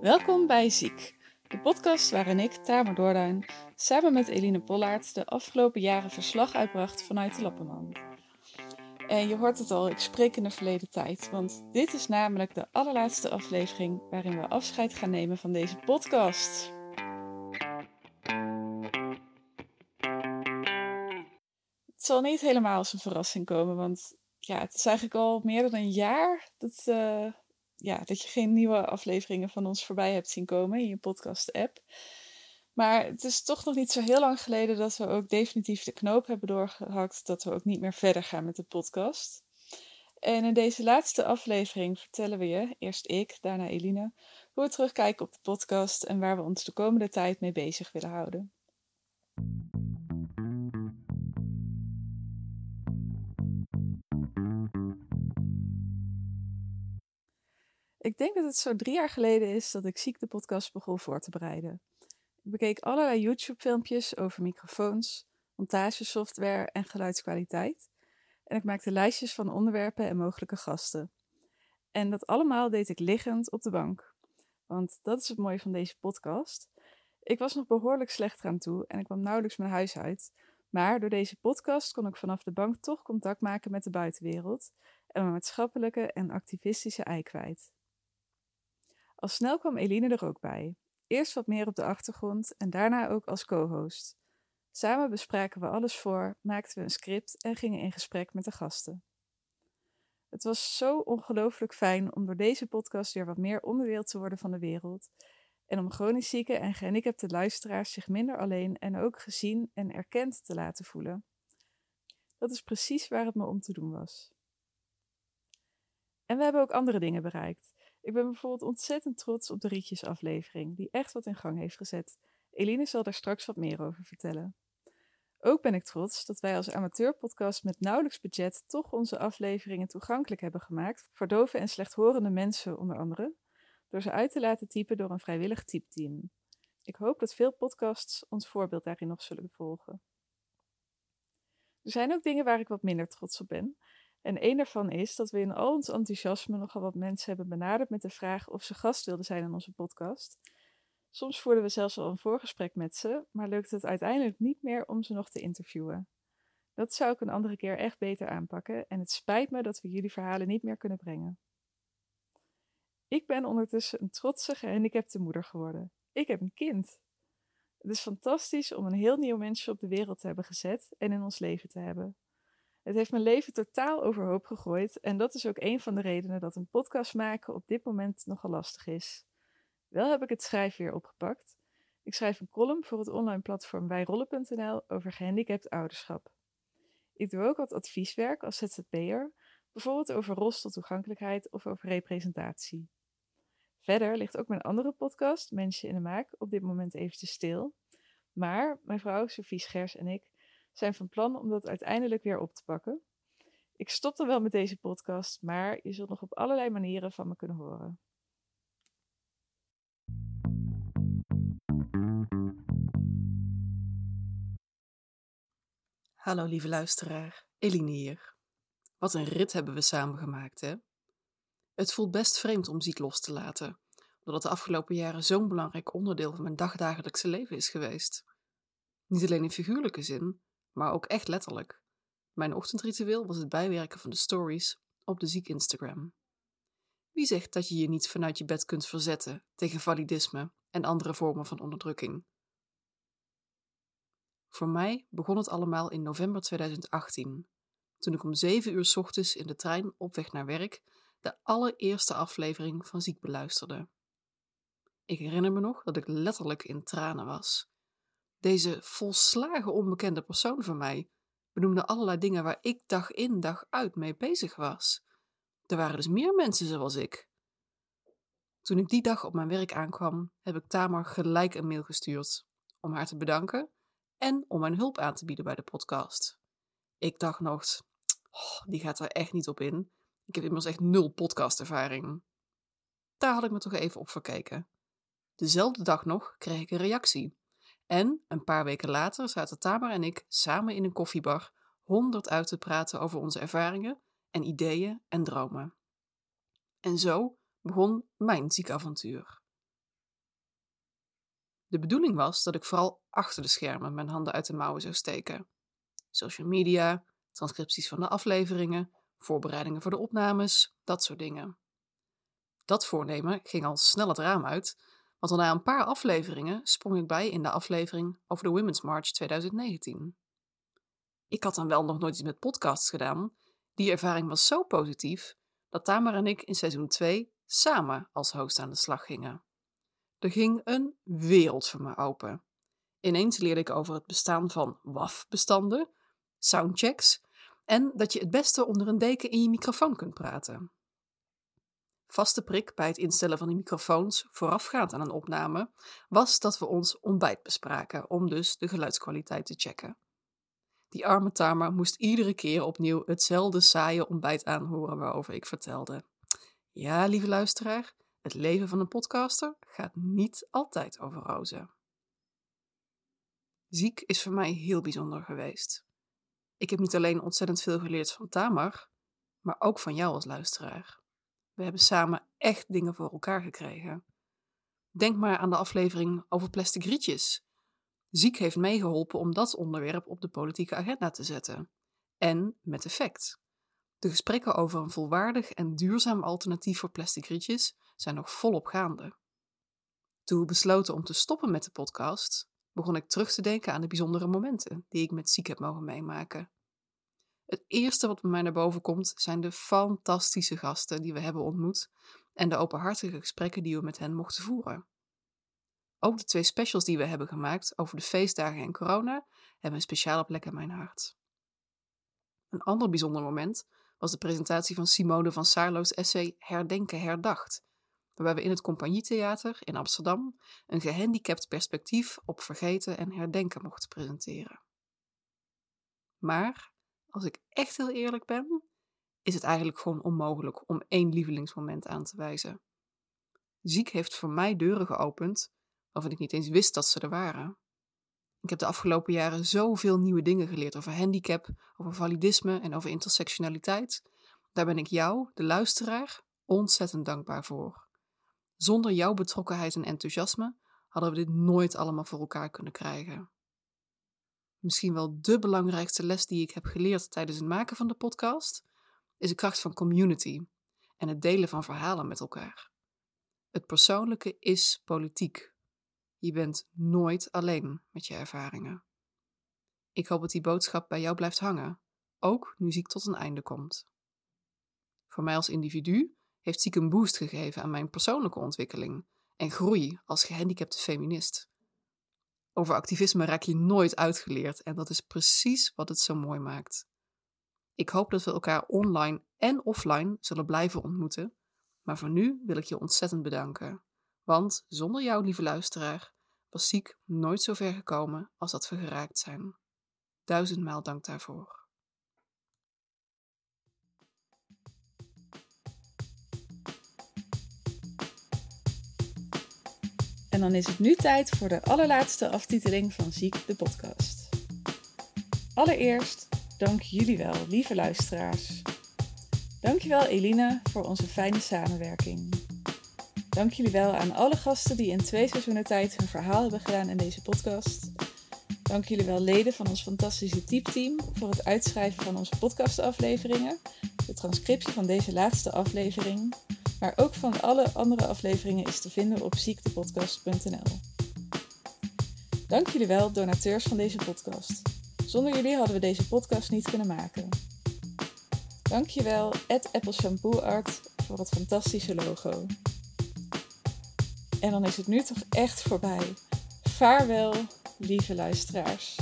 Welkom bij Ziek, de podcast waarin ik, Tamer Doorduin, samen met Eline Pollaert de afgelopen jaren verslag uitbracht vanuit de Lappenmand. En je hoort het al, ik spreek in de verleden tijd, want dit is namelijk de allerlaatste aflevering waarin we afscheid gaan nemen van deze podcast. Het zal niet helemaal als een verrassing komen, want ja, het is eigenlijk al meer dan een jaar dat, uh, ja, dat je geen nieuwe afleveringen van ons voorbij hebt zien komen in je podcast-app. Maar het is toch nog niet zo heel lang geleden dat we ook definitief de knoop hebben doorgehakt. Dat we ook niet meer verder gaan met de podcast. En in deze laatste aflevering vertellen we je, eerst ik, daarna Eline, hoe we terugkijken op de podcast en waar we ons de komende tijd mee bezig willen houden. Ik denk dat het zo drie jaar geleden is dat ik ziek de podcast begon voor te bereiden. Ik bekeek allerlei YouTube-filmpjes over microfoons, montagesoftware en geluidskwaliteit. En ik maakte lijstjes van onderwerpen en mogelijke gasten. En dat allemaal deed ik liggend op de bank. Want dat is het mooie van deze podcast. Ik was nog behoorlijk slecht aan toe en ik kwam nauwelijks mijn huis uit. Maar door deze podcast kon ik vanaf de bank toch contact maken met de buitenwereld en mijn maatschappelijke en activistische ei kwijt. Al snel kwam Eline er ook bij. Eerst wat meer op de achtergrond en daarna ook als co-host. Samen bespraken we alles voor, maakten we een script en gingen in gesprek met de gasten. Het was zo ongelooflijk fijn om door deze podcast weer wat meer onderdeel te worden van de wereld en om chronisch zieke en gehandicapte luisteraars zich minder alleen en ook gezien en erkend te laten voelen. Dat is precies waar het me om te doen was. En we hebben ook andere dingen bereikt. Ik ben bijvoorbeeld ontzettend trots op de Rietjes-aflevering, die echt wat in gang heeft gezet. Eline zal daar straks wat meer over vertellen. Ook ben ik trots dat wij als amateurpodcast met nauwelijks budget toch onze afleveringen toegankelijk hebben gemaakt voor dove en slechthorende mensen onder andere, door ze uit te laten typen door een vrijwillig typteam. Ik hoop dat veel podcasts ons voorbeeld daarin nog zullen volgen. Er zijn ook dingen waar ik wat minder trots op ben, en een daarvan is dat we in al ons enthousiasme nogal wat mensen hebben benaderd met de vraag of ze gast wilden zijn in onze podcast. Soms voerden we zelfs al een voorgesprek met ze, maar lukt het uiteindelijk niet meer om ze nog te interviewen. Dat zou ik een andere keer echt beter aanpakken en het spijt me dat we jullie verhalen niet meer kunnen brengen. Ik ben ondertussen een trotse gehandicapte moeder geworden. Ik heb een kind. Het is fantastisch om een heel nieuw mensje op de wereld te hebben gezet en in ons leven te hebben. Het heeft mijn leven totaal overhoop gegooid en dat is ook een van de redenen dat een podcast maken op dit moment nogal lastig is. Wel heb ik het schrijven weer opgepakt. Ik schrijf een column voor het online platform wijrollen.nl over gehandicapt ouderschap. Ik doe ook wat advieswerk als ZZP'er, bijvoorbeeld over rolstoeltoegankelijkheid of over representatie. Verder ligt ook mijn andere podcast, Mensen in de Maak, op dit moment eventjes stil. Maar mijn vrouw Sophie Schers en ik zijn van plan om dat uiteindelijk weer op te pakken. Ik stop dan wel met deze podcast, maar je zult nog op allerlei manieren van me kunnen horen. Hallo lieve luisteraar, Eline hier. Wat een rit hebben we samen gemaakt, hè? Het voelt best vreemd om ziek los te laten, omdat de afgelopen jaren zo'n belangrijk onderdeel van mijn dagdagelijkse leven is geweest. Niet alleen in figuurlijke zin, maar ook echt letterlijk. Mijn ochtendritueel was het bijwerken van de stories op de ziek Instagram. Wie zegt dat je je niet vanuit je bed kunt verzetten tegen validisme en andere vormen van onderdrukking? Voor mij begon het allemaal in november 2018, toen ik om 7 uur ochtends in de trein op weg naar werk de allereerste aflevering van Ziek beluisterde. Ik herinner me nog dat ik letterlijk in tranen was. Deze volslagen onbekende persoon van mij benoemde allerlei dingen waar ik dag in dag uit mee bezig was. Er waren dus meer mensen zoals ik. Toen ik die dag op mijn werk aankwam, heb ik Tamar gelijk een mail gestuurd om haar te bedanken en om mijn hulp aan te bieden bij de podcast. Ik dacht nog, oh, die gaat er echt niet op in. Ik heb immers echt nul podcastervaring. Daar had ik me toch even op verkeken. Dezelfde dag nog kreeg ik een reactie en een paar weken later zaten Tamar en ik samen in een koffiebar honderd uit te praten over onze ervaringen en ideeën en dromen. En zo begon mijn ziekavontuur. De bedoeling was dat ik vooral achter de schermen mijn handen uit de mouwen zou steken. Social media, transcripties van de afleveringen, voorbereidingen voor de opnames, dat soort dingen. Dat voornemen ging al snel het raam uit, want al na een paar afleveringen sprong ik bij in de aflevering over de Women's March 2019. Ik had dan wel nog nooit iets met podcasts gedaan. Die ervaring was zo positief dat Tamar en ik in seizoen 2 samen als host aan de slag gingen. Er ging een wereld voor me open. Ineens leerde ik over het bestaan van WAF-bestanden, soundchecks en dat je het beste onder een deken in je microfoon kunt praten. Vaste prik bij het instellen van de microfoons voorafgaand aan een opname was dat we ons ontbijt bespraken om dus de geluidskwaliteit te checken. Die arme Tamar moest iedere keer opnieuw hetzelfde saaie ontbijt aanhoren waarover ik vertelde. Ja, lieve luisteraar, het leven van een podcaster gaat niet altijd over rozen. Ziek is voor mij heel bijzonder geweest. Ik heb niet alleen ontzettend veel geleerd van Tamar, maar ook van jou als luisteraar. We hebben samen echt dingen voor elkaar gekregen. Denk maar aan de aflevering over plastic rietjes. Ziek heeft meegeholpen om dat onderwerp op de politieke agenda te zetten. En met effect. De gesprekken over een volwaardig en duurzaam alternatief voor plastic rietjes zijn nog volop gaande. Toen we besloten om te stoppen met de podcast, begon ik terug te denken aan de bijzondere momenten die ik met Ziek heb mogen meemaken. Het eerste wat bij mij naar boven komt zijn de fantastische gasten die we hebben ontmoet en de openhartige gesprekken die we met hen mochten voeren. Ook de twee specials die we hebben gemaakt over de feestdagen en corona hebben een speciale plek in mijn hart. Een ander bijzonder moment was de presentatie van Simone van Saarloos essay Herdenken herdacht, waarbij we in het Compagnietheater in Amsterdam een gehandicapt perspectief op vergeten en herdenken mochten presenteren. Maar, als ik echt heel eerlijk ben, is het eigenlijk gewoon onmogelijk om één lievelingsmoment aan te wijzen. Ziek heeft voor mij deuren geopend waarvan ik niet eens wist dat ze er waren. Ik heb de afgelopen jaren zoveel nieuwe dingen geleerd over handicap, over validisme en over intersectionaliteit. Daar ben ik jou, de luisteraar, ontzettend dankbaar voor. Zonder jouw betrokkenheid en enthousiasme hadden we dit nooit allemaal voor elkaar kunnen krijgen. Misschien wel de belangrijkste les die ik heb geleerd tijdens het maken van de podcast is de kracht van community en het delen van verhalen met elkaar. Het persoonlijke is politiek. Je bent nooit alleen met je ervaringen. Ik hoop dat die boodschap bij jou blijft hangen, ook nu ziek tot een einde komt. Voor mij als individu heeft ziek een boost gegeven aan mijn persoonlijke ontwikkeling en groei als gehandicapte feminist. Over activisme raak je nooit uitgeleerd en dat is precies wat het zo mooi maakt. Ik hoop dat we elkaar online en offline zullen blijven ontmoeten, maar voor nu wil ik je ontzettend bedanken. Want zonder jou, lieve luisteraar, was ziek nooit zo ver gekomen als dat we geraakt zijn. Duizendmaal dank daarvoor. En dan is het nu tijd voor de allerlaatste aftiteling van Ziek de podcast. Allereerst dank jullie wel, lieve luisteraars. Dankjewel Elina voor onze fijne samenwerking. Dank jullie wel aan alle gasten die in twee seizoenen tijd hun verhaal hebben gedaan in deze podcast. Dank jullie wel leden van ons fantastische typteam voor het uitschrijven van onze podcastafleveringen, de transcriptie van deze laatste aflevering, maar ook van alle andere afleveringen is te vinden op ziektepodcast.nl. Dank jullie wel, donateurs van deze podcast. Zonder jullie hadden we deze podcast niet kunnen maken. Dankjewel, Apple Shampoo Art, voor het fantastische logo. En dan is het nu toch echt voorbij. Vaarwel, lieve luisteraars.